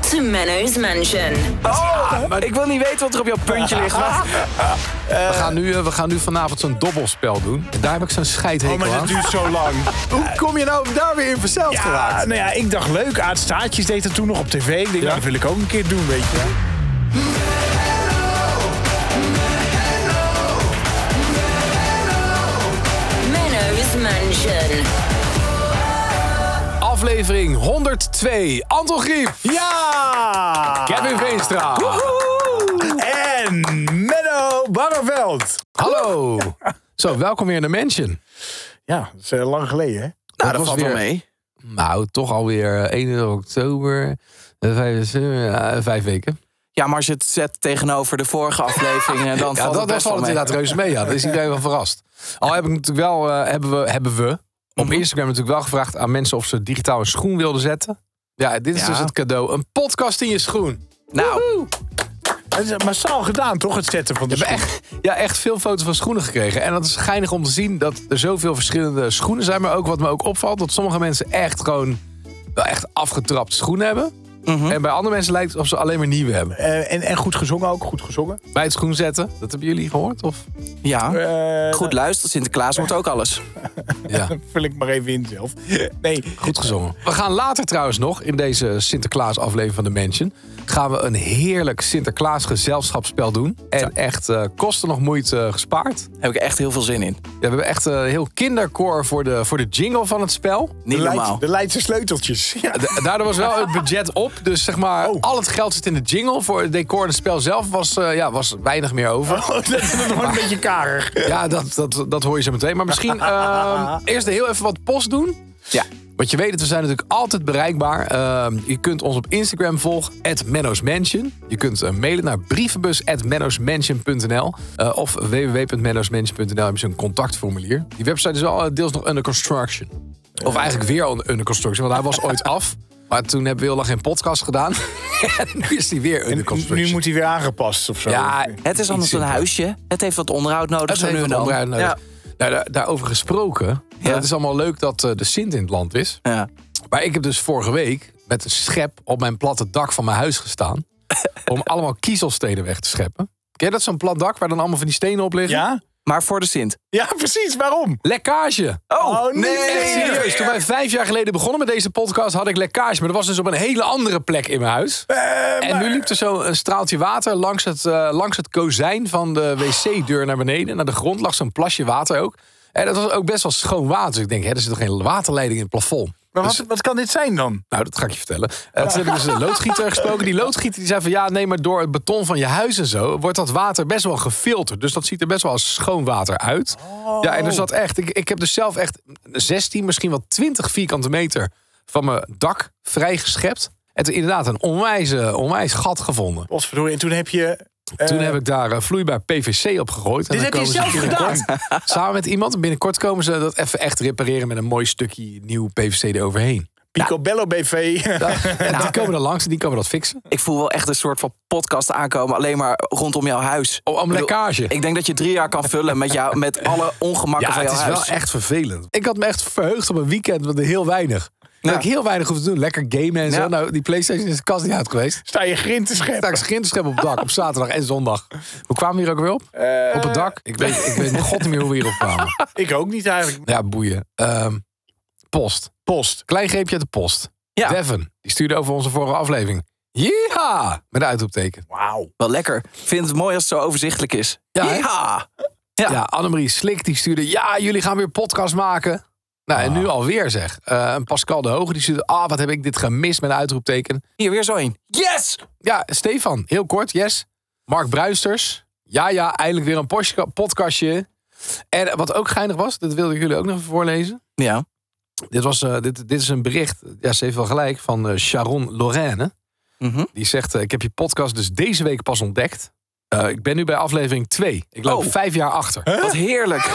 to Menno's Mansion. Oh, ik wil niet weten wat er op jouw puntje ligt. maar- We gaan, nu, eh, we gaan nu vanavond zo'n dobbelspel doen. En daar heb ik zo'n Oh, scheidhekel maar dat aan. duurt zo lang. Hoe kom je nou daar weer in verzeld Ja, geraakt? nou ja, ik dacht leuk. Aad Staartjes deed dat toen nog op tv. Ik denk, nou, dat wil ik ook een keer doen, weet je. Menno's Mansion. Aflevering 102. Anton Griep. Ja! Kevin Veenstra. En Menno Barreveld. Hallo. Zo, welkom weer in de Mansion. Ja, dat is eh, lang geleden, hè? Nou, dat was valt wel mee. Nou, toch alweer eh, 21 oktober. eh, Vijf, eh, vijf weken. Ja, maar als je het zet tegenover de vorige afleveringen, dan Ja, valt dat, het dat best wel valt mee. inderdaad reuze mee. Ja. Dat is iedereen wel verrast. Al heb ik natuurlijk wel, eh, hebben we, hebben we op. Instagram natuurlijk wel gevraagd aan mensen of ze digitaal een schoen wilden zetten. Ja, dit is Ja. dus het cadeau. Een podcast in je schoen. Nou, Dat is massaal gedaan, toch? Het zetten van de schoen. echt, ja, echt veel foto's van schoenen gekregen. En dat is geinig om te zien dat er zoveel verschillende schoenen zijn. Maar ook wat me ook opvalt, dat sommige mensen echt gewoon wel echt afgetrapt schoenen hebben. Mhm. En bij andere mensen lijkt het of ze alleen maar nieuwe hebben. Eh, en, en goed gezongen ook, goed gezongen. Bij het schoen zetten, dat hebben jullie gehoord? Of? ja. Eh, Goed luisteren, Sinterklaas wordt ook alles. Ja, vul ik maar even in zelf. Nee, goed gezongen. We gaan later trouwens nog, in deze Sinterklaas aflevering van de Mansion... gaan we een heerlijk Sinterklaas gezelschapsspel doen. En echt eh, kosten nog moeite gespaard. Daar heb ik echt heel veel zin in. Ja, we hebben echt een heel kinderkoor voor de, voor de jingle van het spel. Niet de, normaal. Leids, de Leidse sleuteltjes. Ja. Da- Daardoor was wel het budget op. Dus zeg maar, Oh. al het geld zit in de jingle. Voor het decor en het spel zelf was, eh, ja, was weinig meer over. Oh, dat is nog een beetje karig. Ja, dat, dat, dat hoor je zo meteen. Maar misschien eh, eerst heel even wat post doen. Ja. Want je weet het, we zijn natuurlijk altijd bereikbaar. Eh, je kunt ons op Instagram volgen, @mennosmansion. Je kunt eh, mailen naar brievenbus@mennosmansion.nl uh, of www.mennosmansion.nl heb je zo'n contactformulier. Die website is al eh, deels nog under construction. Of eigenlijk weer under construction, want hij was ooit af. Maar toen hebben we heel lang geen podcast gedaan. en nu is hij weer under En construction. nu moet hij weer aangepast of zo. Ja, Het is anders een huisje. Het heeft wat onderhoud nodig. Dat zo nu heeft wat onderhoud nodig. Ja. Nou, daar, daarover gesproken. Ja. Het is allemaal leuk dat eh, de Sint in het land is. Ja. Maar ik heb dus vorige week met een schep op mijn platte dak van mijn huis gestaan. om allemaal kiezelstenen weg te scheppen. Ken je dat zo'n plat dak waar dan allemaal van die stenen op liggen? Ja? Maar voor de Sint. Ja, precies. Waarom? Lekkage. Oh, nee. Echt serieus. Toen wij vijf jaar geleden begonnen met deze podcast had ik lekkage. Maar dat was dus op een hele andere plek in mijn huis. Eh, En nu liep er zo een straaltje water langs het, eh, langs het kozijn van de wc-deur naar beneden. Naar de grond lag zo'n plasje water ook. En dat was ook best wel schoon water. Dus ik denk, hè, er zit toch geen waterleiding in het plafond. Maar Dus- wat, kan dit zijn dan? nou, dat ga ik je vertellen. Eh, toen heb ik dus een loodgieter gesproken. Die loodgieter die zei van ja, nee, maar door het beton van je huis en zo wordt dat water best wel gefilterd. Dus dat ziet er best wel als schoon water uit. Ja, en dus dat echt. Ik, ik heb dus zelf echt 16, misschien wel 20 vierkante meter van mijn dak vrijgeschept. En toen inderdaad een onwijs, eh, onwijs gat gevonden. Potverdorie. En toen heb je... eh, Toen heb ik daar eh, vloeibaar PVC op gegooid. En Dit dan heb je komen ze zelf binnenkort- Samen met iemand. Binnenkort komen ze dat even echt repareren met een mooi stukje nieuw PVC eroverheen. Picobello BV. En die komen er langs en die komen dat fixen. Ik voel wel echt een soort van podcast aankomen. Alleen maar rondom jouw huis. Oh, om lekkage. Ik denk dat je drie jaar kan vullen met, jou, met alle ongemakken Ja, van het jouw is huis. wel echt vervelend. Ik had me echt verheugd op een weekend met heel weinig. Dat Ja. ik heel weinig hoef te doen. Lekker gamen en zo. Nou, die Playstation is de kast niet uit geweest. Sta je grind te Sta scheppen. ik schrinterschep op het dak op zaterdag en zondag. Hoe kwamen we hier ook weer op? op het dak? Ik weet, ik weet god niet meer hoe we hierop kwamen. Ik ook niet eigenlijk. Ja, boeien. Ehm, post. Post. Klein greepje uit de post. Ja. Devin, die stuurde over onze vorige aflevering. Ja, met een uitroepteken. Wauw. Wel lekker. Ik vind het mooi als het zo overzichtelijk is. Ja. Ja. Ja, Annemarie Slik die stuurde... Ja, jullie gaan weer podcast maken. Nou, en nu alweer zeg. En Pascal de Hoge die stuurde... Ah, wat heb ik dit gemist met een uitroepteken. Hier weer zo een. Yes! Ja, Stefan, heel kort, yes. Mark Bruisters. Ja, ja, eindelijk weer een podcastje. En wat ook geinig was, dat wilde ik jullie ook nog even voorlezen. Ja. Dit, was, eh, dit, dit is een bericht, ja, ze heeft wel gelijk, van eh, Sharon Lorraine. Mhm. Die zegt, ik heb je podcast dus deze week pas ontdekt. Eh, ik ben nu bij aflevering 2. Ik loop Oh. vijf jaar achter. Wat heerlijk.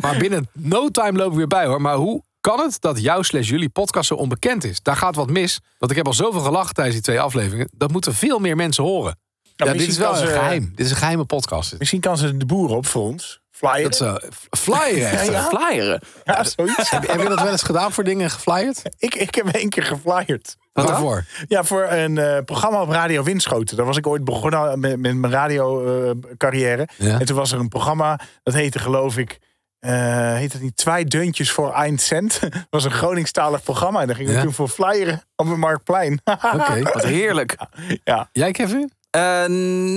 Maar binnen no time loop ik weer bij hoor. Maar hoe kan het dat jouw slash jullie podcast zo onbekend is? Daar gaat wat mis. Want ik heb al zoveel gelachen tijdens die twee afleveringen. Dat moeten veel meer mensen horen. Ja, dit is wel een ze- geheim. Dit is een geheime podcast. Misschien kan ze de boer op voor ons. Flyer. Dat is eh, flyer echt. Ja, ja. Flyeren. Ja, zoiets. Heb je dat wel eens gedaan voor dingen geflyerd? ik, ik heb één keer geflyerd. Wat dan? Waarvoor? Ja, voor een eh, programma op Radio Winschoten. Daar was ik ooit begonnen met, met mijn radiocarrière. Ja. En toen was er een programma, dat heette geloof ik... eh heet het niet Twee Deuntjes voor Eind Cent? Dat was een Groningstalig programma. En daar gingen we Ja. toen voor flyeren op het Marktplein. Oké. Wat heerlijk. ja. Jij, Kevin? Eh,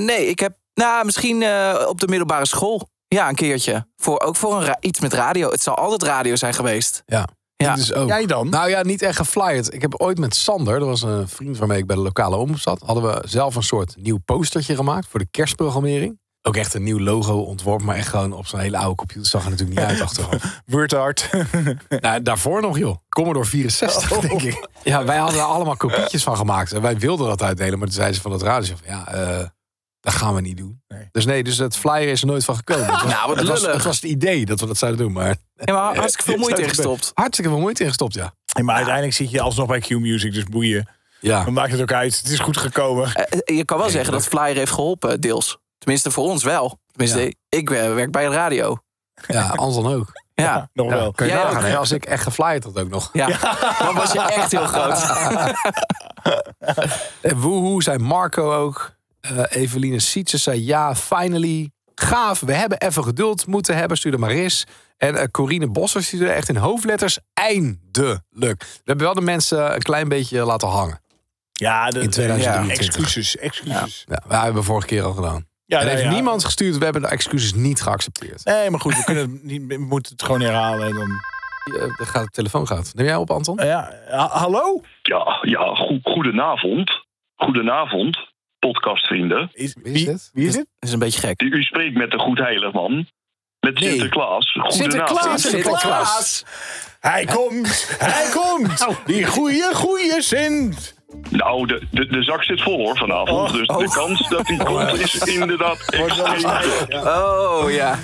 nee, ik heb... Nou, misschien eh, op de middelbare school. Ja, een keertje. Voor, ook voor een iets met radio. Het zal altijd radio zijn geweest. Ja. Ja. Dus ook. Jij dan? Nou ja, niet echt geflyerd. Ik heb ooit met Sander, dat was een vriend waarmee ik bij de lokale omroep zat, hadden we zelf een soort nieuw postertje gemaakt voor de kerstprogrammering. Ook echt een nieuw logo ontworpen, maar echt gewoon op zo'n hele oude computer. Zag er natuurlijk niet uit achteraf. Wordart. nou, daarvoor nog joh. Commodore 64, denk ik. Ja, wij hadden er allemaal kopietjes van gemaakt. En wij wilden dat uitdelen, maar toen zeiden ze van het radio, van, ja, eh, dat gaan we niet doen. Nee. Dus nee, dus het flyer is er nooit van gekomen. Het was, Nou, wat het, was, het was het idee dat we dat zouden doen, maar Ja, maar hartstikke veel moeite Zou in het gestopt. hartstikke veel moeite ingestopt, ja. Hey, maar uiteindelijk zit je alsnog bij Q-Music, dus boeien. Ja, Dan maakt het ook uit. Het is goed gekomen. Eh, je kan wel zeggen dat Flyer heeft geholpen, deels. Tenminste, voor ons wel. Tenminste, ik eh, werk bij de radio. ja anders dan ook. Ja, Nog wel. Kan je nagaan? Als ik echt geflyerd had ook nog. ja. dan was je echt heel groot. En woehoe zei Marco ook. Eh Eveline Sietse zei ja, finally. Gaaf, we hebben even geduld moeten hebben, stuurde Maris. En eh, Corine Bosser stuurde echt in hoofdletters eindelijk. We hebben wel de mensen een klein beetje laten hangen. Ja, de, In 2023. excuses. Excuses. Ja, we hebben we vorige keer al gedaan. Ja, en nou heeft ja. niemand gestuurd, we hebben de excuses niet geaccepteerd. Nee, maar goed, we, kunnen het niet, we moeten het gewoon herhalen. En dan... Eh, de, gaat, de telefoon gaat. Neem jij op, Anton? Ja, ha- hallo? Ja, ja go- goedenavond. Goedenavond, podcastvrienden. Is, Wie is dit? Wie is het? Dat is een beetje gek. U, u spreekt met de Goedheiligman. Met Nee. Sinterklaas. Sinterklaas. Sinterklaas. Hij komt, hij komt. Die goeie, goeie Sint. Nou, de, de, de zak zit vol hoor vanavond. Oh. dus de kans dat hij komt is inderdaad extreem. Oh, ja.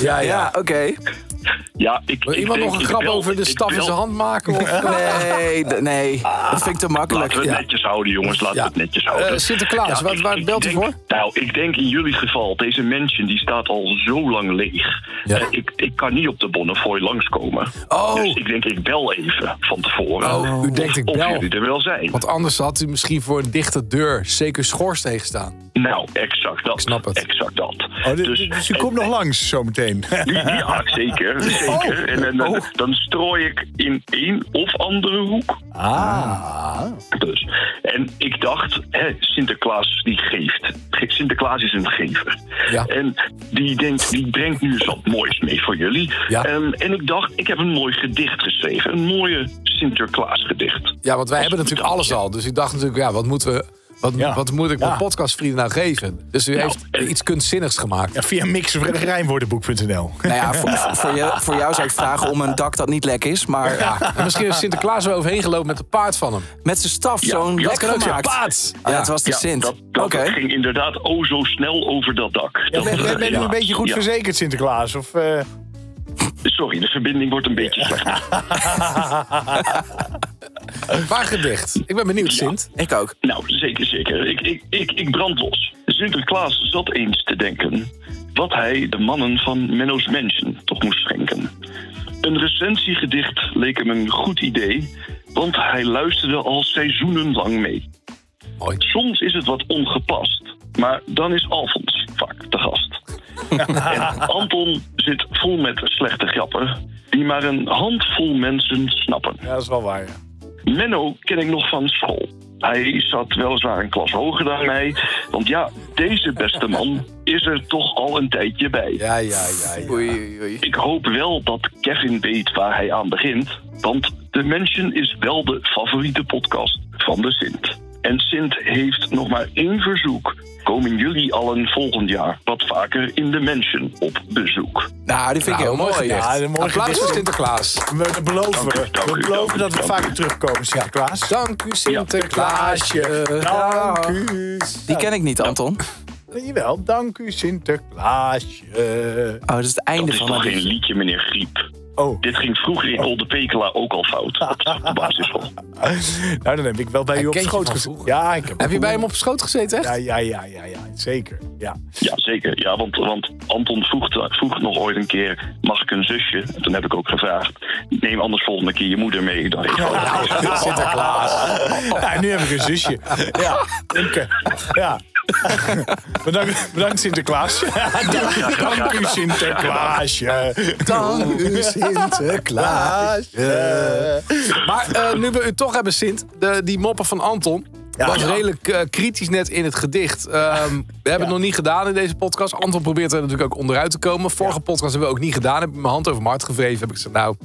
Ja, Ja, oké. Ja, ik, Wil ik iemand denk, nog een grap over de staf in zijn hand maken? Of, Nee, nee. Dat vind ik te makkelijk. Laten we het Ja. netjes houden, jongens. Laten Ja. we het netjes houden. Eh, Sinterklaas, wat- ik- waar ik belt u voor? Nou, ik denk in jullie geval, deze mansion die staat al zo lang leeg. Ja. Eh, ik, ik kan niet op de Bonnefoy langskomen. Oh. Dus ik denk, ik bel even van tevoren. Oh, u denkt ik of bel. jullie er wel zijn. Want anders had u misschien voor een dichte deur zeker schoorsteen gestaan. Nou, exact dat. Ik snap het. Exact dat. Oh, dus, dus u komt nog langs zometeen. Ja, zeker. zeker. En, en, dan- dan strooi ik in één of andere hoek. Ah. Dus. En ik dacht, hè, Sinterklaas die geeft. Ge- Sinterklaas is een gever. Ja. En die denkt, die brengt nu eens wat moois mee voor jullie. Ja. Ehm, en ik dacht, ik heb een mooi gedicht geschreven. Een mooie Sinterklaas gedicht. Ja, want wij hebben natuurlijk alles al. Dus ik dacht natuurlijk, ja, wat moeten we. Wat, Ja. wat moet ik Ja. mijn podcastvrienden nou geven? Dus u Nou, heeft en- iets kunstzinnigs gemaakt. Ja, via mixrijnwoordenboek.nl. Nou ja, voor, voor, je, voor jou zou ik vragen om een dak dat niet lek is. Maar misschien is Sinterklaas er overheen gelopen met een paard van hem. met zijn staf Ja, zo'n ja, lek gemaakt. paard. Oh, ja, het was de Ja, Sint. dat, dat, Oké. dat ging inderdaad oh zo snel over dat dak. Ja, Dat, ben, ben, ben u ja, een beetje goed ja. verzekerd, Sinterklaas? Of, eh, Sorry, de verbinding wordt een beetje slecht. Waar gedicht? Ik ben benieuwd, Ja. Sint. Ik ook. Nou, zeker, zeker. Ik, ik, ik, ik brand los. Sinterklaas zat eens te denken wat hij de mannen van Menno's Mansion toch moest schenken. Een recensiegedicht leek hem een goed idee, want hij luisterde al seizoenenlang mee. Mooi. Soms is het wat ongepast, maar dan is Alfons vaak de gast. en Anton zit vol met slechte grappen, die maar een handvol mensen snappen. ja, dat is wel waar. ja. Menno ken ik nog van school. Hij zat weliswaar een klas hoger dan mij. Want ja, deze beste man is er toch al een tijdje bij. Ja, ja, ja. ja. Oei, oei, oei. Ik hoop wel dat Kevin weet waar hij aan begint. Want The Mansion is wel de favoriete podcast van de Sint. En Sint heeft nog maar één verzoek. Komen jullie allen volgend jaar wat vaker in de Mansion op bezoek? Nou, die vind ik Nou, heel mooi. gedicht. Ja, een mooi Applaus voor Sinterklaas. We beloven, Dank u, dank we beloven dank u, dat we vaker terugkomen, Sinterklaas. Dank u, Sinterklaasje. Dank u. Die ken ik niet, Anton. Jawel, dank u Sinterklaasje. Oh, dat is het einde Dat is van toch het geen liedje. liedje, meneer Griep? Oh, Dit ging vroeger in Olde Pekela ook al fout. Op de basisschool. nou dan heb ik wel bij Hij u op schoot van gezeten. Ja, ik heb, Heb je bij hem op schoot gezeten, echt? Ja, ja, ja, ja, ja, zeker. Ja. Ja, zeker. Ja, want, want Anton vroeg, vroeg nog ooit een keer, mag ik een zusje? En toen heb ik ook gevraagd, neem anders volgende keer je moeder mee. Dan hij Sinterklaas. Ja, nu heb ik een zusje. Ja. Ja. Bedankt, bedankt Sinterklaas. dank, dank u Sinterklaasje. Dank u, Sinterklaas. Maar eh, nu we u toch hebben, Sint, de, die moppen van Anton... Ja. was Ja. redelijk eh, kritisch net in het gedicht. Ehm, we hebben het nog niet gedaan in deze podcast. Anton probeert er natuurlijk ook onderuit te komen. Vorige podcast hebben we ook niet gedaan. Heb ik mijn hand over mijn hart gewreven. Heb ik gezegd, nou,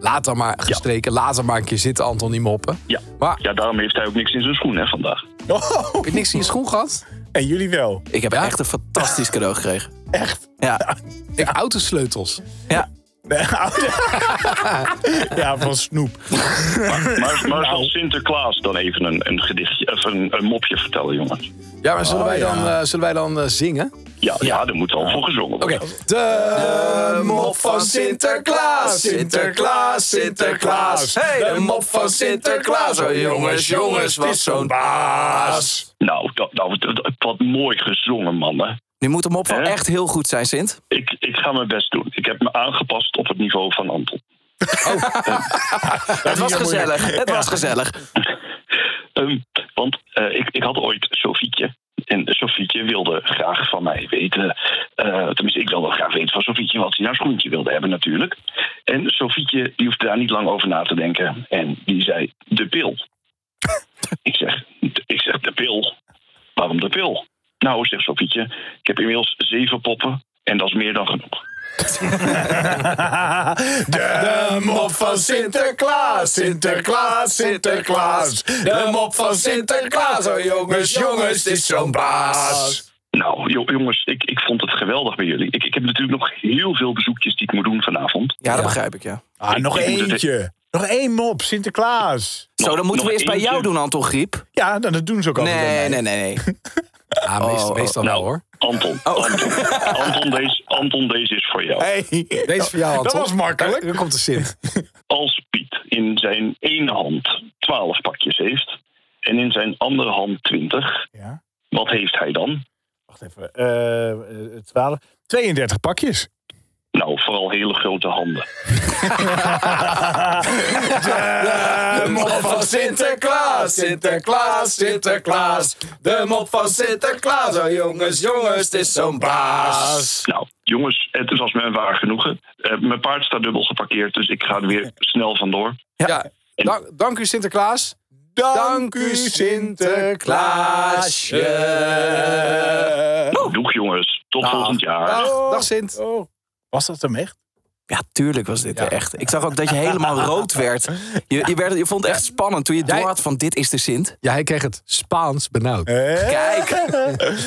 laat dan maar gestreken. Laat dan maar een keer zitten, Anton, die moppen. Ja. Maar ja, daarom heeft hij ook niks in zijn schoen hè, vandaag. Oh, heb je niks in je schoen gehad? en jullie wel. Ik heb Ja? echt een fantastisch cadeau gekregen. Echt. Ja, Ik autosleutels. ja. Ja, van Snoep. Maar, maar Nou. zal Sinterklaas dan even een, een gedichtje, of een, een mopje vertellen, jongens? Ja, maar zullen Oh, wij ja. dan, eh, zullen wij dan eh, zingen? Ja, ja. daar moet al voor gezongen Oké. worden. De mop van Sinterklaas, Sinterklaas, Sinterklaas. Hey, de mop van Sinterklaas. Oh jongens, jongens, wat zo'n baas. Nou, dat, nou dat- dat- wat mooi gezongen, mannen. Nu moet hem op wel Hè? echt heel goed zijn, Sint. Ik, ik ga mijn best doen. Ik heb me aangepast op het niveau van Anton. Het was gezellig. Het was gezellig. Ehm, want eh, ik, ik had ooit Sofietje. En Sofietje wilde graag van mij weten. eh, tenminste, ik wilde graag weten van Sofietje wat hij nou schoentje wilde hebben, natuurlijk. En Sofietje die hoefde daar niet lang over na te denken. En die zei: De pil. ik, zeg, ik zeg: De pil. Waarom de pil? Nou, zegt Sofietje, ik heb inmiddels zeven poppen. En dat is meer dan genoeg. De mop van Sinterklaas, Sinterklaas, Sinterklaas. De mop van Sinterklaas, oh jongens, jongens, het is zo'n baas. Nou, jo- jongens, ik, ik vond het geweldig bij jullie. Ik, ik heb natuurlijk nog heel veel bezoekjes die ik moet doen vanavond. Ja, dat begrijp ik, ja. Ah, nog Ik eentje. Nog één mop, Sinterklaas. Zo, dan moeten we eerst bij jou doen, Anton Griep. Ja, nou, dat doen ze ook altijd bij Nee, mij. nee, nee, nee. Ja, meestal, Oh, meestal Nou, wel hoor. Anton, Oh. Anton, Anton, deze, Anton, deze is voor jou. Hey. Deze is voor jou, Dat Anton. was makkelijk. Dan komt de Sint. Als Piet in zijn ene hand 12 pakjes heeft en in zijn andere hand 20, Ja, wat heeft hij dan? wacht even. Eh, eh, 12, 32 pakjes. Nou, vooral hele grote handen. De mop van Sinterklaas, Sinterklaas, Sinterklaas. De mop van Sinterklaas. Oh jongens, jongens, het is zo'n baas. Nou, jongens, het was me een waar genoegen. Eh, mijn paard staat dubbel geparkeerd, dus ik ga er weer snel vandoor. Ja. Dank, dank u Sinterklaas. Dank u Sinterklaasje. Doeg jongens, tot Dag. volgend jaar. Dag, dag Sint. Oh. Was dat hem echt? Ja, tuurlijk was dit echt. Ik zag ook dat je helemaal rood werd. Je, je, werd. je vond het echt spannend toen je door had van dit is de Sint. Ja, hij kreeg het Spaans benauwd. Kijk,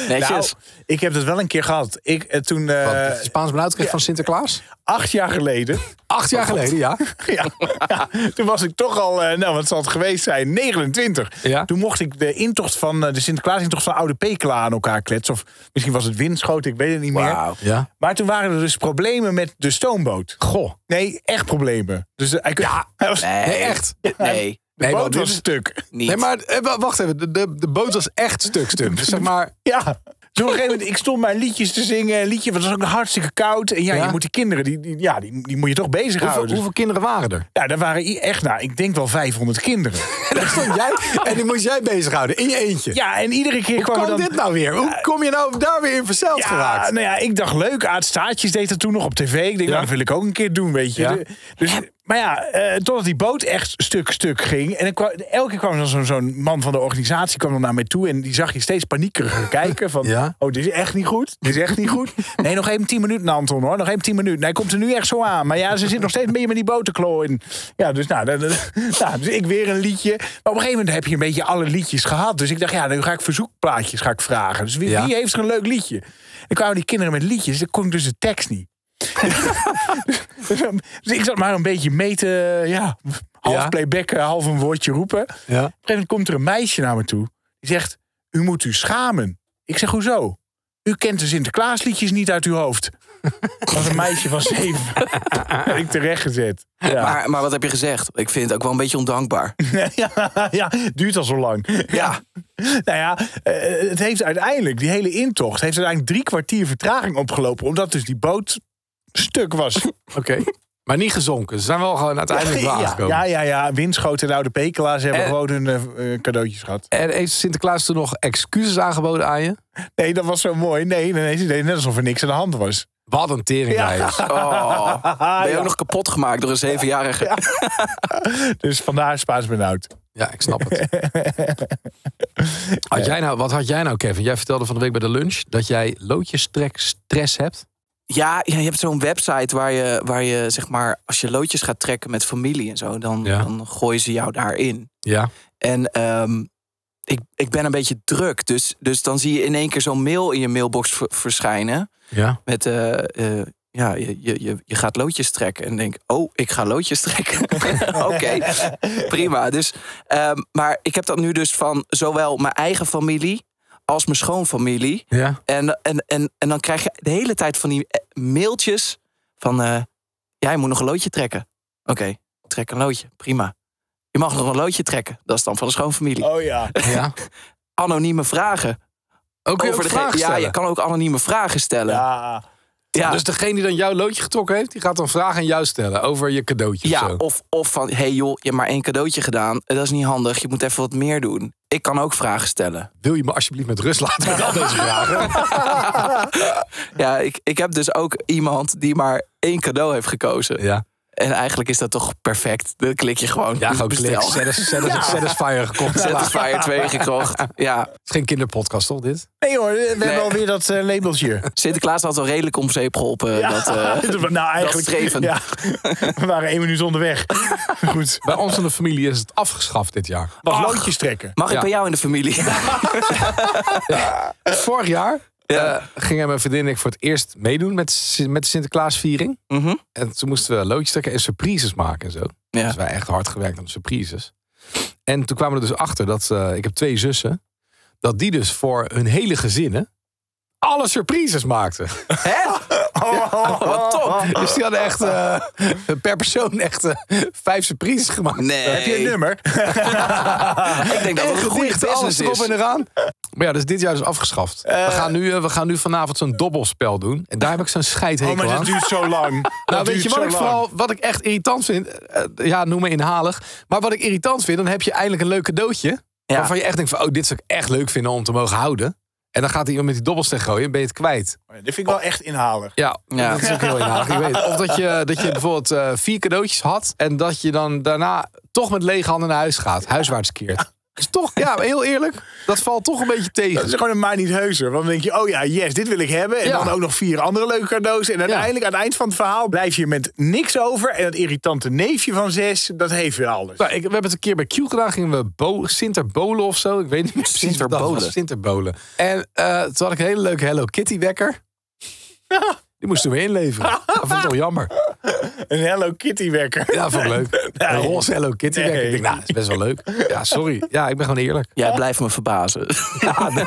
netjes. Nou, ik heb dat wel een keer gehad. Ik, eh, toen, eh, Spaans benauwd kreeg van Sinterklaas? Acht jaar geleden. Acht jaar geleden, ja. ja, ja, toen was ik toch al, eh, nou wat zal het geweest zijn, 29. Ja. Toen mocht ik de intocht van, eh, de Sinterklaas-intocht van Oude Pekela aan elkaar kletsen. Of misschien was het windschoten, ik weet het niet meer. Wauw. Ja. Maar toen waren er dus problemen met de stoomboot. Goh. Nee, echt problemen. Dus eh, hij, ja, hij was, Nee, Nee, echt. Nee, de Nee, boot was is- stuk. niet. Nee, maar wa- wacht even. De, de, de boot was echt stuk stuk. Dus zeg maar... Ja. Dus op een gegeven moment, ik stond maar liedjes te zingen. Een liedje, want het was ook hartstikke koud. En ja, Ja? je moet die kinderen, die, die, ja, die, die moet je toch Hoeveel, bezighouden. Dus- hoeveel kinderen waren er? Ja, daar waren echt, nou, ik denk wel 500 kinderen. En daar stond jij en die moest jij bezighouden in je eentje. Ja, en iedere keer Hoe kwam kan dan... dit nou weer? Hoe kom je nou daar weer in verzeild Ja, geraakt? nou ja, ik dacht leuk. Aad Staartjes deed dat toen nog op tv. Ik denk, nou, dat wil ik ook een keer doen, weet je. Dus, maar ja, eh, totdat die boot echt stuk, stuk ging. En kwam, elke keer kwam zo'n zo'n man van de organisatie kwam dan naar mij toe. En die zag je steeds paniekeriger kijken. Van, Ja. oh, dit is echt niet goed. Dit is echt niet goed. Nee, nog even tien minuten, Anton, hoor. Nog even tien minuten. Nee, hij komt er nu echt zo aan. Maar ja, ze zit nog steeds een beetje met die boot te klooien. Ja, dus nou, dan- dan- nou, dus ik weer een liedje. Maar op een gegeven moment heb je een beetje alle liedjes gehad. Dus ik dacht, ja, dan ga ik verzoekplaatjes ga ik vragen. Dus wie, Ja. wie heeft er een leuk liedje? Dan kwamen die kinderen met liedjes. Dan kon ik dus de tekst niet. Dus ik zat maar een beetje mee te, ja, half Ja. playbacken, half een woordje roepen. Op een Ja. gegeven moment komt er een meisje naar me toe. Die zegt, u moet u schamen. Ik zeg, hoezo? U kent de Sinterklaasliedjes niet uit uw hoofd. Dat was een meisje van zeven. Heb ik terecht gezet. Ja. Maar, maar wat heb je gezegd? Ik vind het ook wel een beetje ondankbaar. ja, ja, duurt al zo lang. Ja. Nou ja, eh, het heeft uiteindelijk, die hele intocht... heeft uiteindelijk drie kwartier vertraging opgelopen... omdat dus die boot stuk was. Oké. Maar niet gezonken. Ze zijn wel gewoon uiteindelijk wel ja, aangekomen. ja, ja, ja. Winschoten en oude pekelaars hebben En- gewoon hun eh, eh, cadeautjes gehad. En heeft Sinterklaas toen nog excuses aangeboden aan je? Nee, dat was zo mooi. Nee, nee, nee, ze deden net alsof er niks aan de hand was. Wat een tering Ja. Oh, ben je Ja. ook nog kapot gemaakt door een zevenjarige? Dus vandaar Spaans benauwd. Ja, ik snap het. Had jij nou, wat had jij nou, Kevin? Jij vertelde van de week bij de lunch dat jij loodjestrek stress hebt. Ja, je hebt zo'n website waar je, waar je, zeg maar, als je loodjes gaat trekken met familie en zo, dan, Ja. dan gooien ze jou daarin. Ja. En ehm, ik, ik ben een beetje druk, dus, dus dan zie je in één keer zo'n mail in je mailbox verschijnen. Ja. Met, eh, eh, ja, je, je, je, je gaat loodjes trekken. En denk, oh, ik ga loodjes trekken. Oké, prima. Dus, ehm, maar ik heb dat nu dus van zowel mijn eigen familie als mijn schoonfamilie. Ja. En, en, en, en dan krijg je de hele tijd van die eh, mailtjes van... eh ja, je moet nog een loodje trekken. Oké, trek een loodje, prima. Je mag nog een loodje trekken. Dat is dan van de schoonfamilie. Oh ja. ja. Anonieme vragen. Ook weer Over de ja, je kan ook anonieme vragen stellen. Ja, Ja. ja, Dus degene die dan jouw loodje getrokken heeft, die gaat dan vragen aan jou stellen over je cadeautje of zo. of, of van, hey joh, je hebt maar één cadeautje gedaan. Dat is niet handig, je moet even wat meer doen. Ik kan ook vragen stellen. Wil je me alsjeblieft met rust laten met al deze vragen? Ja, ik, ik heb dus ook iemand die maar één cadeau heeft gekozen. Ja. En eigenlijk is dat toch perfect. Dan klik je gewoon. Ja, gewoon bestel. klik. Satis- Satis- Satisfyer gekocht. Satisfyer 2 gekocht. Ja, Het is geen kinderpodcast, toch, dit? Nee hoor, we Nee. hebben alweer dat labeltje. Sinterklaas had wel redelijk om zeep geholpen. Dat, eh, nou, eigenlijk. streven. Ja, we waren één minuut onderweg. Goed. Bij ons in de familie is het afgeschaft dit jaar. Was Ach. loodjes trekken. mag ik Ja. bij jou in de familie? Vorig jaar Ja. eh, gingen mijn vriendin en ik voor het eerst meedoen met, met de Sinterklaasviering. Mhm. En toen moesten we loodjes trekken en surprises maken en zo. Ja. Dus wij echt hard gewerkt aan de surprises. En toen kwamen we er dus achter dat eh, ik heb twee zussen. Dat die dus voor hun hele gezinnen alle surprises maakten. Hè? Wat top. Dus die hadden echt eh, per persoon echt eh, vijf surprises gemaakt. Nee. Heb je een nummer? Ik denk dat het een goede business erop is. en eraan. Maar ja, dus dit jaar is afgeschaft. we, gaan nu, eh, we gaan nu vanavond zo'n dobbelspel doen. En daar heb ik zo'n Oh, scheidhekel maar dat aan. duurt zo lang. Nou, Dat weet je wat ik lang. vooral, wat ik echt irritant vind? Eh, ja, noem me inhalig. Maar wat ik irritant vind, dan heb je eindelijk een leuk cadeautje. Ja. Waarvan je echt denkt van, oh, dit zou ik echt leuk vinden om te mogen houden. En dan gaat iemand met die dobbelsteen gooien en ben je het kwijt. Dit vind ik wel echt inhalig. Ja, Ja. dat is ook heel inhalig. Ik weet. Of dat je, dat je bijvoorbeeld eh, vier cadeautjes had... en dat je dan daarna toch met lege handen naar huis gaat. Huiswaarts keert. Dus toch, ja, heel eerlijk, dat valt toch een beetje Dat tegen. is gewoon een maar niet heuzer. Want dan denk je, oh ja, yes, dit wil ik hebben. En Ja. dan ook nog vier andere leuke cadeaus. En uiteindelijk, aan het eind van het verhaal, blijf je met niks over. En dat irritante neefje van zes, dat heeft weer alles. Nou, ik, we hebben het een keer bij Q gedaan. Gingen we bo Sinterbolen of zo. Ik weet niet meer precies dat Sinterbolen. Sinterbolen. En eh, toen had ik een hele leuke Hello Kitty wekker. Die moesten we inleveren. Dat vond ik toch jammer. Een Hello Kitty wekker. Ja, vond ik leuk. Een roze Hello Kitty Nee. wekker. Ik denk, nou, dat is best wel leuk. Ja, sorry. Ja, ik ben gewoon eerlijk. Jij blijft me verbazen.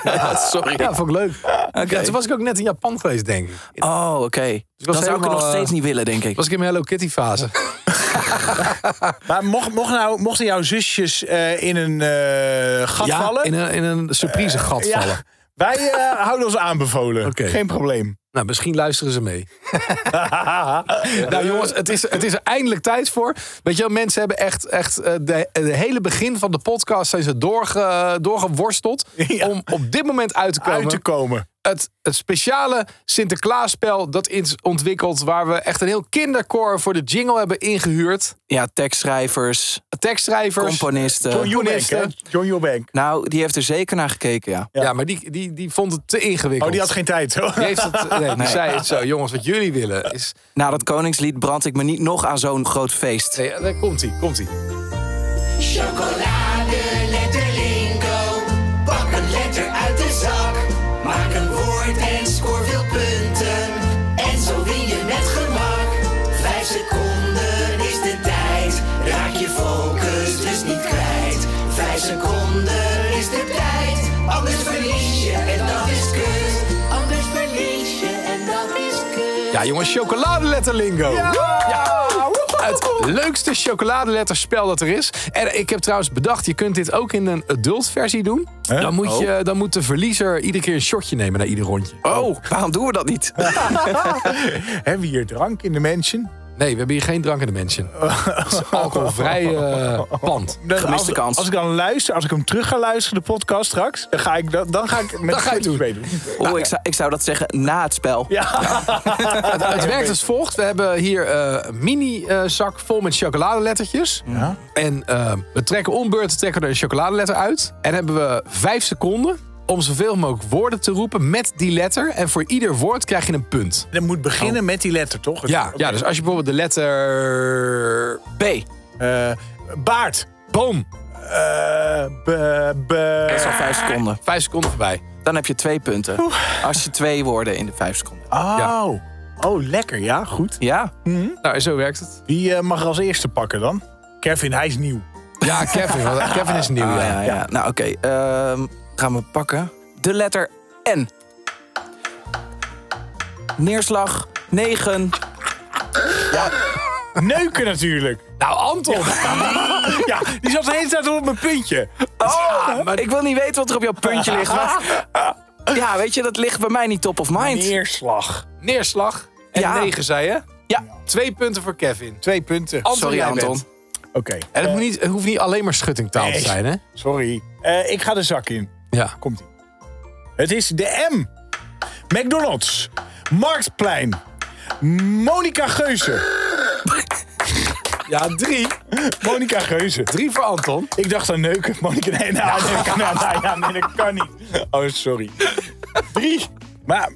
Ja, sorry. Ja, vond ik leuk. Oké. Ja, toen was ik ook net in Japan geweest, denk ik. Oh, oké. was Dan zou ik nog steeds eh, niet willen, denk ik. Was ik in mijn Hello Kitty fase. Maar mocht, mocht nou, mochten jouw zusjes eh, in een eh, gat ja, vallen? in een, in een surprise gat ja, vallen. wij eh, houden ons aanbevolen. Oké. Geen probleem. Nou, misschien luisteren ze mee. nou jongens, het is, het is er eindelijk tijd voor. Weet je wel, mensen hebben echt, echt eh, de, de hele begin van de podcast zijn ze doorge, doorgeworsteld Ja. om op dit moment uit te komen. Uit te komen. Het, het speciale Sinterklaasspel dat is ontwikkeld, waar we echt een heel kinderkoor voor de jingle hebben ingehuurd. Ja, tekstschrijvers, Tekstschrijvers. componisten. John Eubank. John Eubank. Nou, die heeft er zeker naar gekeken, ja. Ja, maar die, die, die vond het te ingewikkeld. Oh, die had geen tijd. hoor. Die heeft het, nee, die Nee. zei het zo, jongens, wat jullie willen is... Na dat koningslied brand ik me niet nog aan zo'n groot feest. Nee, daar komt hij, komt en scoor veel punten. En zo win je met gemak. Vijf seconden is de tijd. Raak je focus dus niet kwijt. Vijf seconden is de tijd. Anders verlies je en dat is kut. Anders verlies je en dat is kut. Ja jongens, chocoladeletterlingo. Ja. Het leukste chocoladeletterspel dat er is. En ik heb trouwens bedacht, je kunt dit ook in een adult versie doen. Dan, moet je, dan moet de verliezer iedere keer een shotje nemen na ieder rondje. Oh, waarom doen we dat niet? Hebben we hier drank in de mansion? Nee, we hebben hier geen drank in de mansion. Het is een alcoholvrij eh, pand. Dan- Gemiste als, kans. Als ik dan luister, als ik hem terug ga luisteren, de podcast straks, dan ga ik, dan, dan ga ik met Dan ga je doen. Oh, ik, zou, ik zou dat zeggen na het spel. Ja. Het, het werkt als volgt. We hebben hier eh, een mini-zak vol met chocoladelettertjes. Ja. En eh, we trekken om beurten trekken er een chocoladeletter uit. En hebben we vijf seconden om zoveel mogelijk woorden te roepen met die letter. En voor ieder woord krijg je een punt. Dan moet beginnen met die letter, toch? Ja, ja dus als je bijvoorbeeld de letter... B. Eh, baard. Boom. Eh, be, be- Dat is al vijf seconden. Vijf seconden voorbij. Dan heb je twee punten. Als je twee woorden in de vijf seconden. Oh. Oh, lekker. Ja, goed. Ja, Nou, en zo werkt het. Wie eh, mag als eerste pakken dan? Kevin, hij is nieuw. Ja, Kevin. want Kevin is nieuw. Ah, ja. ja, ja. Nou, oké. ehm, gaan we pakken. De letter N. Neerslag 9. Neuken natuurlijk. Nou, Anton. Ja, die zat de hele tijd op mijn puntje. Oh, maar ik wil niet weten wat er op jouw puntje ligt. maar- ja, weet je, dat ligt bij mij niet top of mind. Neerslag. Neerslag. En Ja. negen, zei je? Ja, Twee punten voor Kevin. Twee punten. Anton, sorry Anton. Oké. En het, Eh, moet niet, het hoeft niet alleen maar schuttingtaal te Nee. zijn, hè? Sorry. Eh, ik ga de zak in. Ja. Komt ie. Het is de M. McDonald's. Marktplein. Monica Geuze. Ja, drie. Monica Geuze. Drie voor Anton. Ik dacht aan neuken. Monica, nee, nou, nee, kan, nou, nou, ja, nee, dat kan niet. Oh, sorry. Drie. Maar,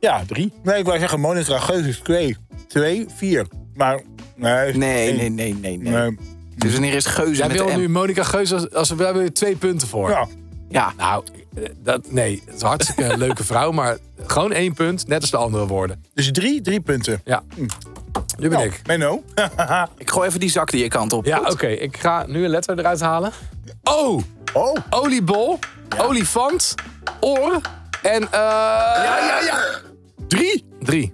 ja, drie. Nee, ik wou zeggen, Monica Geuze is twee. Twee, vier. Maar, nee. Nee, nee, nee, nee, nee. Nee. Dus wanneer is Geuze Jij met wil de M? nu Monica Geus als, als we hebben er twee punten voor. Ja. Ja, Nou, eh, dat, nee, het is een hartstikke leuke vrouw, maar gewoon één punt, net als de andere woorden. Dus drie, drie punten. Ja. Nu ben Nou, ik. Menno. ik gooi even die zak die je kant op. Ja, oké. Ik ga nu een letter eruit halen. O. Oh. Oliebol. Olifant. Oor. En eh ja, ja, ja. Drie. Drie.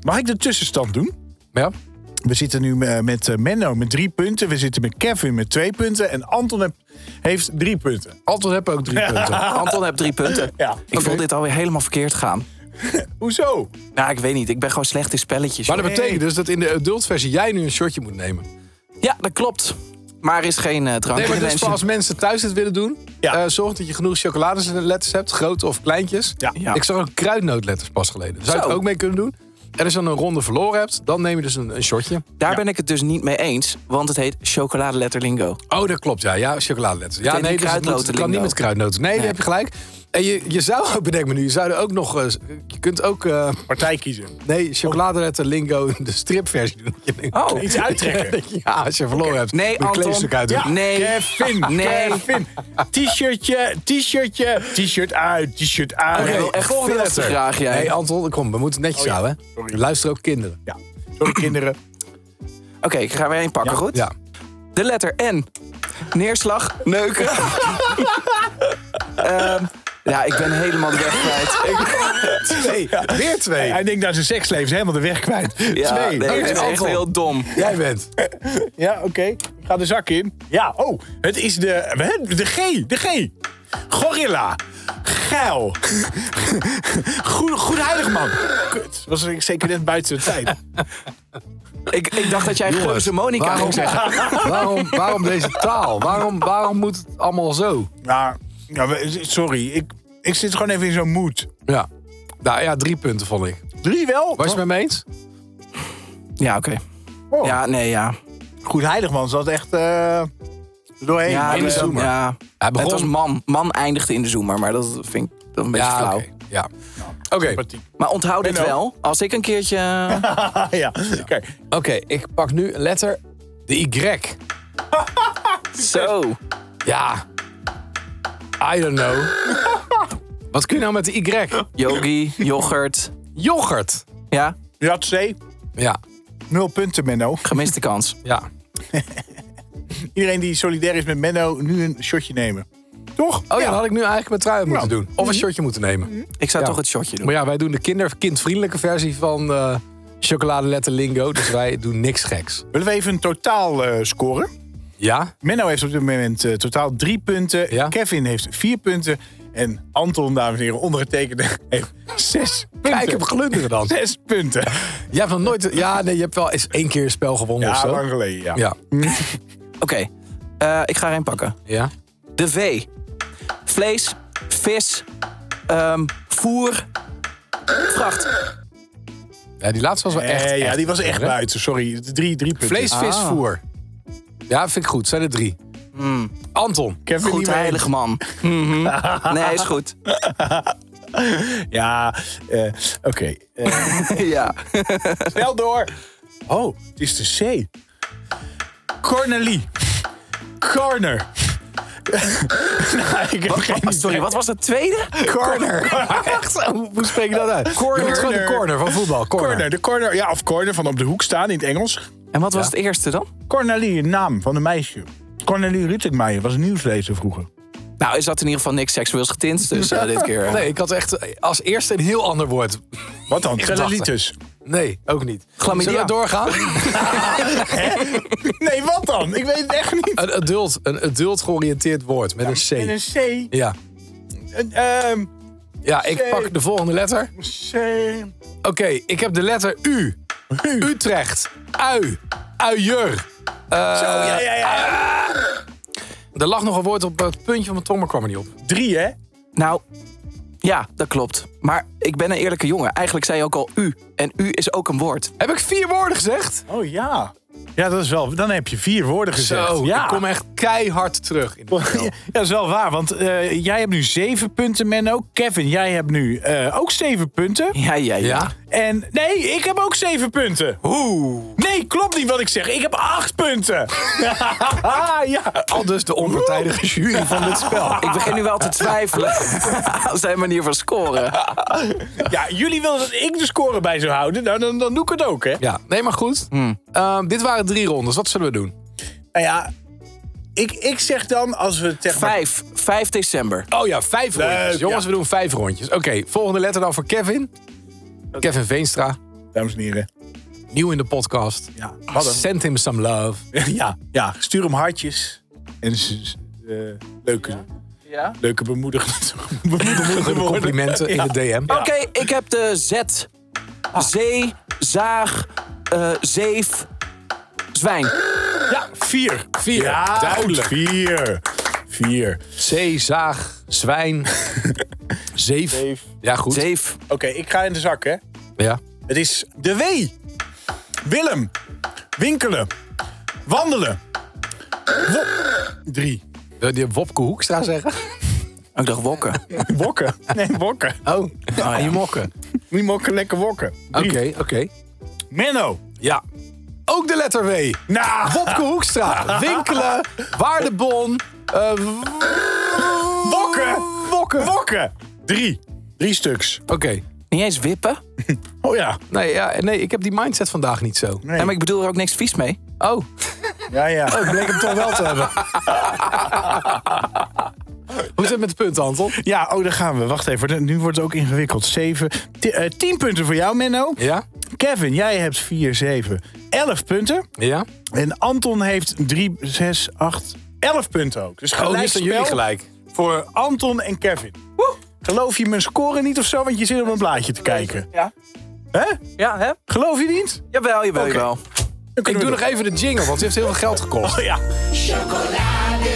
Mag ik de tussenstand doen? Ja. We zitten nu eh, met eh, Menno met drie punten. We zitten met Kevin met twee punten. En Anton heb- heeft drie punten. Anton heb ook drie punten. Anton heeft drie punten. Ja. Ik voel dit alweer helemaal verkeerd gaan. Hoezo? Nou, ik weet niet. Ik ben gewoon slecht in spelletjes. Maar joh. dat betekent dus dat in de adult versie jij nu een shotje moet nemen. Ja, dat klopt. Maar er is geen eh, drank Nee, maar dus als mensen thuis het willen doen, Ja. eh, zorg dat je genoeg chocoladeletters hebt, grote of kleintjes. Ja. Ja. Ik zag ook kruidnootletters pas geleden. Zou je het ook mee kunnen doen? En als je dan een ronde verloren hebt, dan neem je dus een, een shotje. Daar ben ik het dus niet mee eens, want het heet chocoladeletterlingo. Oh, dat klopt, ja. Ja, chocoladeletters. Ja, nee, dus het, moet- het kan niet met kruidnoten. Nee, daar heb je gelijk. En je, je zou ook, bedenk me nu, je zou er ook nog... eh, je kunt ook, eh, Partij kiezen. nee, chocoladeletter lingo in de stripversie doen. Oh, Iets uittrekken. ja, als je verloren hebt. Nee, Anton. uit. Ja. nee. Kevin. Nee. Kevin. T-shirtje. T-shirtje. T-shirt uit. T-shirt uit. Oké, wil echt volgende veel letter. te graag, jij. Nee, Anton, kom, we moeten het netjes Oh ja, houden. sorry. Er luisteren ook kinderen. Ja. Sorry, kinderen. Oké, ik ga weer één pakken, Ja. goed? Ja. De letter N. Neerslag, neuken. Ehm, ja, ik ben helemaal de weg kwijt. Ik, Twee. Weer twee. Hij denkt dat zijn seksleven is helemaal de weg kwijt. ja, Twee. nee, het is echt heel dom. Jij bent. Ja, oké. Ik ga de zak in. Ja, oh. Het is de... hè, De G. De G. Gorilla. Geil. Goed, goed heilig man. Kut. Was ik zeker net buiten de tijd. Ik, ik dacht dat jij Jongens, Geuze Monica waarom- ging zeggen. Waarom, waarom deze taal? Waarom, waarom moet het allemaal zo? Nou, ja, we- sorry. Ik, ik zit gewoon even in zo'n mood. Ja. Nou ja, drie punten vond ik. Drie wel? Was je het met me eens? Ja, oké. Oh. Ja, nee, ja. Goed heilig man. Zat echt eh er doorheen. Ja, in de zoomer. Ja. Hij begon- Het was man. Man eindigde in de zoomer, maar dat vind ik dat een beetje Ja, flauw. oké. Ja. Oké, Sympathiek. Maar onthoud dit wel. Als ik een keertje... ja, oké. Oké, ik pak nu een letter. De Y. Zo. Ja. I don't know. Wat kun je nou met de Y? Yogi, yoghurt. Yoghurt. Ja, C. Ja. Nul punten, Menno. gemiste kans. Ja. Iedereen die solidair is met Menno, nu een shotje nemen. Toch? Oh ja, dan had ik nu eigenlijk mijn trui moeten Ja. doen. Of een shotje moeten nemen. Ik zou Ja. toch het shotje doen. Maar ja, wij doen de kinder, kindvriendelijke versie van, eh, chocoladeletter lingo, dus wij doen niks geks. Willen we even een totaal eh, scoren? Ja? Menno heeft op dit moment eh, totaal drie punten. Ja. Kevin heeft vier punten. En Anton, dames en heren, ondergetekende, heeft zes punten. Kijk hem glunderen dan. Zes punten. Jij hebt nog nooit... Ja, nee, je hebt wel eens één keer een spel gewonnen of Ja, zo. lang geleden, ja. Ja. Oké, eh, ik ga er een pakken. Ja? De V. Vlees, vis, ehm, voer, vracht. Ja, die laatste was wel echt... Eh, ja, echt die was echt buiten. Sorry, drie, drie punten. Vlees, vis, Ah. voer. Ja, vind ik goed. Zijn er drie. Anton. Kevin Goed heilig man. Mhm. Nee, is goed. Ja, eh, oké. Eh, ja. snel door. Oh, het is de C. Cornelie. Corner. nou, ik heb geen Sorry, wat was het tweede? Corner. Echt? Hoe spreek je dat uit? Corner. Gewoon de corner van voetbal. Corner. Corner, de corner. Ja, of corner van op de hoek staan in het Engels. En wat was het eerste dan? Cornelie, een naam van een meisje. Cornelie Ruttekmeijer was een nieuwslezer vroeger. Nou, is dat in ieder geval niks seksueels getint, dus eh, dit keer. eh, Nee, ik had echt als eerste een heel ander woord. Wat dan? Cellulitis. Nee, ook niet. Chlamydia. Zullen we doorgaan? Nee, wat dan? Ik weet het echt niet. Een adult, een adult georiënteerd woord met een En C. een C. Ja. Een, ehm, Ja, ik C. pak de volgende letter. C. Oké, ik heb de letter U. Utrecht. Ui. Uier. Eh, Zo, ja, ja, ja. Er lag nog een woord op het puntje van mijn tong, maar kwam er niet op. Drie, hè? Nou, ja, dat klopt. Maar ik ben een eerlijke jongen. Eigenlijk zei je ook al u. En u is ook een woord. Heb ik vier woorden gezegd? Oh ja. Ja, dat is wel. Dan heb je vier woorden gezegd. Zo, ja. ik kom echt keihard terug. In. Ja, dat is wel waar, want eh, jij hebt nu zeven punten, Menno. Kevin, jij hebt nu eh, ook zeven punten. Ja, ja, ja. Ja? En nee, ik heb ook zeven punten. Oeh. Nee, klopt niet wat ik zeg. Ik heb acht punten. ja. Al dus de onpartijdige jury van dit spel. Ik begin nu wel te twijfelen aan zijn manier van scoren. ja, jullie willen dat ik de score bij zou houden. Nou, dan, dan doe ik het ook, hè? Ja, nee, maar goed. Ehm, dit waren drie rondes. Wat zullen we doen? Nou ja, ik, ik zeg dan als we tegen Vijf. 5 december. Oh ja, vijf Leuk, rondjes. Jongens, ja. we doen vijf rondjes. Oké, volgende letter dan voor Kevin. Kevin Veenstra. Dames en heren. Nieuw in de podcast. Ja, wat een- Send him some love. ja, ja, stuur hem hartjes. En eh, leuke, Ja? leuke bemoedigende. Complimenten in de DM. Oké, ik heb de Z. Zee, zaag, eh, zeef, zwijn. Ja, vier. Vier, Ja, duidelijk. Vier. Vier. Zee, zaag, zwijn, zeef. Zeef. Ja, goed. Zeef. Oké, ik ga in de zak, hè. Ja. Het is de W. Willem. Winkelen. Wandelen. Wo- Drie. Wil je Wopke Hoekstra zeggen? Ik dacht wokken. Wokken. Nee, wokken. Oh, ja. je mokken. Niet mokken, lekker wokken. Oké, oké. Menno. Ja. Ook de letter W. Nou. Wopke Hoekstra. Winkelen, waardebon. eh, Wokken. Wokken. Wokken. Drie. Drie stuks. Oké. Niet eens wippen. Oh ja. Nee, ja, nee, ik heb die mindset vandaag niet zo. Nee. Ja, maar ik bedoel er ook niks vies mee. Oh, Ja, ja. ik bleek hem toch wel te hebben. Hoe zit het met de punten, Anton? Ja, oh, daar gaan we. Wacht even. Nu wordt het ook ingewikkeld. Zeven. Ti- eh, tien punten voor jou, Menno. Ja? Kevin, jij hebt vier, zeven. Elf punten. Ja? En Anton heeft drie, zes, acht, elf punten ook. Dus Oh, gelijk nu staan jullie gelijk. voor Anton en Kevin. Geloof je mijn score niet of zo? Want je zit op een blaadje te kijken. Ja. Hè? Ja, hè? Geloof je niet? Jawel, jawel, Oké. jawel. Ik doe nog even de jingle, want het heeft heel veel geld gekost. Oh, ja. Chocolade,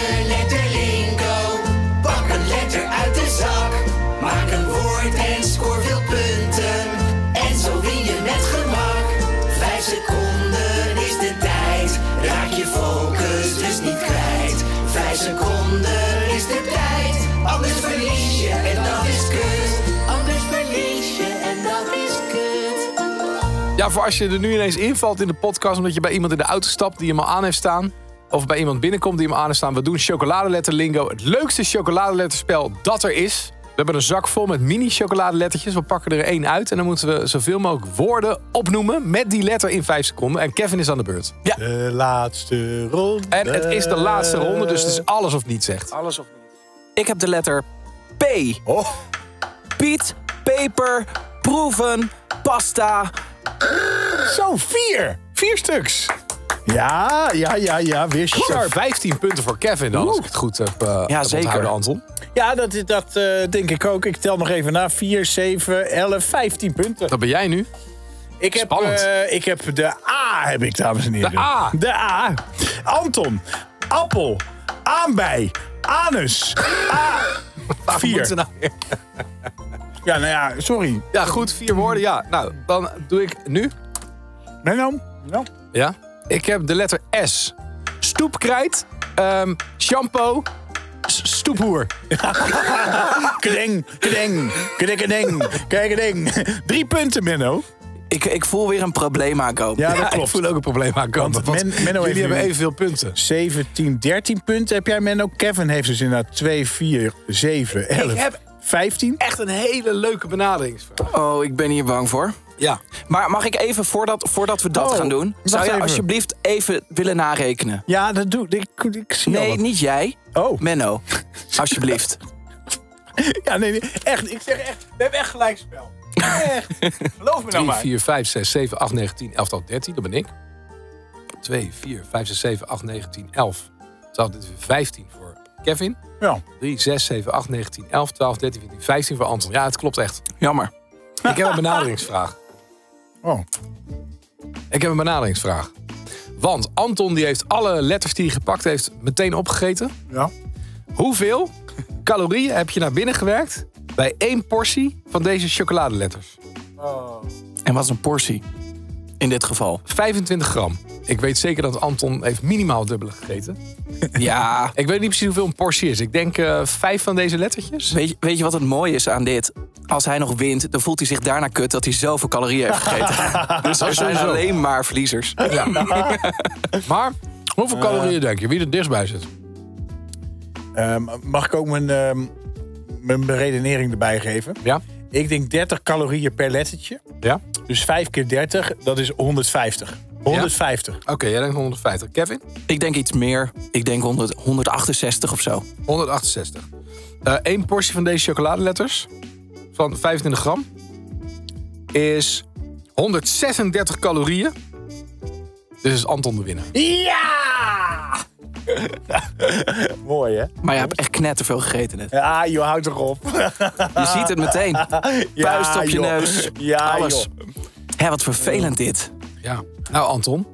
Ja, voor als je er nu ineens invalt in de podcast... omdat je bij iemand in de auto stapt die hem al aan heeft staan... of bij iemand binnenkomt die hem aan heeft staan... we doen chocoladeletter lingo. Het leukste chocoladeletterspel dat er is. We hebben een zak vol met mini chocoladelettertjes. We pakken er één uit en dan moeten we zoveel mogelijk woorden opnoemen... met die letter in vijf seconden. En Kevin is aan de beurt. De laatste ronde. En het is de laatste ronde, dus het is alles of niets zegt. Alles of niet? Ik heb de letter P. Zo, vier. Vier stuks. Ja, ja, ja, ja. Weer sharp. 15 punten voor Kevin dan, als ik het goed heb eh Ja, heb zeker. onthouden, Anton. Ja, dat, is- dat eh, denk ik ook. Ik tel nog even na. 4, 7, 11, 15 punten. Dat ben jij nu. Ik heb, Spannend. eh, ik heb de A, heb ik, dames en heren. De A. De A. Anton. Appel. Aanbij. Anus. A. Vier. moeten nou Ja, nou ja, sorry. Ja, goed, vier woorden. Ja, nou, dan doe ik nu. Nee, nou. nou. Ja. Ik heb de letter S. Stoepkrijt. ehm, shampoo. s- Stoephoer. Kedeng, kedeng, kedeng, kedeng, kedeng. Drie punten, Menno. Ik, ik voel weer een probleem aankomen. Ja, Ja, dat ik klopt. voel ook een probleem aankomen. Want Want Men- Menno jullie heeft hebben nu- evenveel punten. 17, 13 punten heb jij, Menno. Kevin heeft dus inderdaad 2, 4, 7, 11, Ik heb 15. echt een hele leuke benaderingsvraag. Oh, ik ben hier bang voor. Ja. Maar mag ik even, voordat, voordat we dat Oh, gaan doen... zou je even. alsjeblieft even willen narekenen? Ja, dat doe ik. Ik, ik zie Nee, niet jij. Oh, Menno. Alsjeblieft. ja, nee, nee, echt. Ik zeg echt, we hebben echt gelijk spel. Echt. Geloof me nou 3, maar. 4, 5, 6, 7, 8, 9, 10, 11, 12, 13. Dat ben ik. 2, 4, 5, 6, 7, 8, 9, 10, 11. 12, 13, 15 voor Kevin. Ja. 3, 6, 7, 8, 9, 10, 11, 12, 13, 14, 15 voor Anton. Ja, het klopt echt. Jammer. Ik heb een benaderingsvraag. Oh. Ik heb een benaderingsvraag. Want Anton die heeft alle letters die hij gepakt heeft meteen opgegeten. Ja. Hoeveel calorieën heb je naar binnen gewerkt bij één portie van deze chocoladeletters? En wat is een portie? In dit geval. 25 gram. Ik weet zeker dat Anton heeft minimaal dubbele gegeten. Ja. Ik weet niet precies hoeveel een portie is. Ik denk eh, vijf van deze lettertjes. Weet je, weet je wat het mooie is aan dit? Als hij nog wint, dan voelt hij zich daarna kut dat hij zoveel calorieën heeft gegeten. dus er zijn alleen maar verliezers. Maar hoeveel calorieën denk je? Wie er dichtstbij zit? Ehm, mag ik ook mijn, ehm, mijn beredenering erbij geven? Ja? Ik denk 30 calorieën per lettertje. Ja? Dus 5 keer 30, dat is 150. 150. Oké, jij denkt 150. Kevin? Ik denk iets meer. Ik denk 100, 168 of zo. 168. Eén portie van deze chocoladeletters van 25 gram is 136 calorieën. Dus is Anton de winnaar. Ja! Mooi, hè? Maar je hebt echt knetterveel gegeten net. Ja, joh, houd erop. Je ziet het meteen. Puist op je joh. neus. Ja, alles. joh. Hé, wat vervelend dit. Ja. Nou, Anton,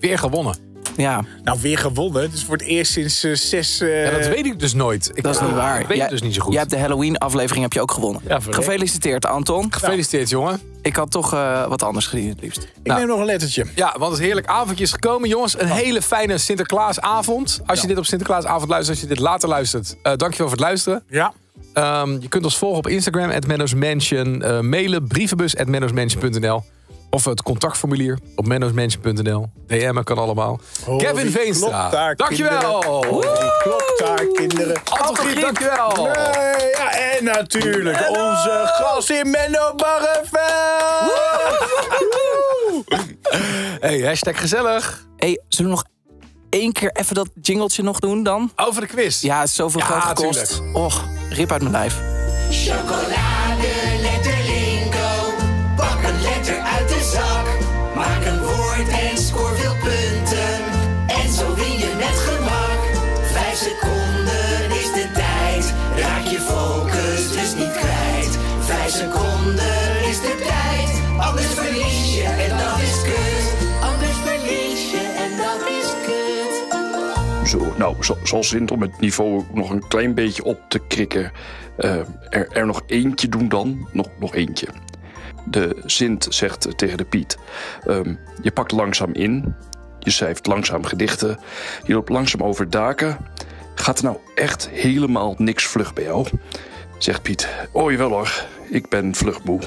weer gewonnen. Ja, Nou, weer gewonnen. Het is voor het eerst sinds eh, zes... eh, Ja, dat weet ik dus nooit. Ik, dat is niet waar. Ik weet het dus niet zo goed. Jij hebt de Halloween-aflevering heb je ook gewonnen. Ja. Gefeliciteerd, Anton. Gefeliciteerd, jongen. Ik had toch eh, wat anders gezien, het liefst. Ik Nou. neem nog een lettertje. Ja, want het heerlijk avondje is gekomen, jongens. Een hele fijne Sinterklaasavond. Als je dit op Sinterklaasavond luistert, als je dit later luistert, eh dankjewel voor het luisteren. Ja. Ehm, je kunt ons volgen op Instagram, at Mansion, mailen, brievenbus, at mennosmansion.nl. Of het contactformulier op mennosmansion.nl. DM'en kan allemaal. Oh, Kevin Veenstra, klopt daar, dankjewel. kinderen? Oh, klopt daar, kinderen? Anton Griep, dankjewel. Nee, ja, en natuurlijk onze gast in Menno Barreveld. Hey, hashtag gezellig. hey, zullen we nog één keer even dat jingletje nog doen dan? Over de quiz. Ja, het is zoveel Ja, geld gekost. Och, rip uit mijn lijf. Chocolade nou, zo, zoals Sint om het niveau nog een klein beetje op te krikken. eh, er, er nog eentje doen dan. Nog, nog eentje. De Sint zegt tegen de Piet: ehm, Je pakt langzaam in. Je schrijft langzaam gedichten. Je loopt langzaam over daken. Gaat er nou echt helemaal niks vlug bij jou? Zegt Piet: Oh jawel hoor, ik ben vlugmoe.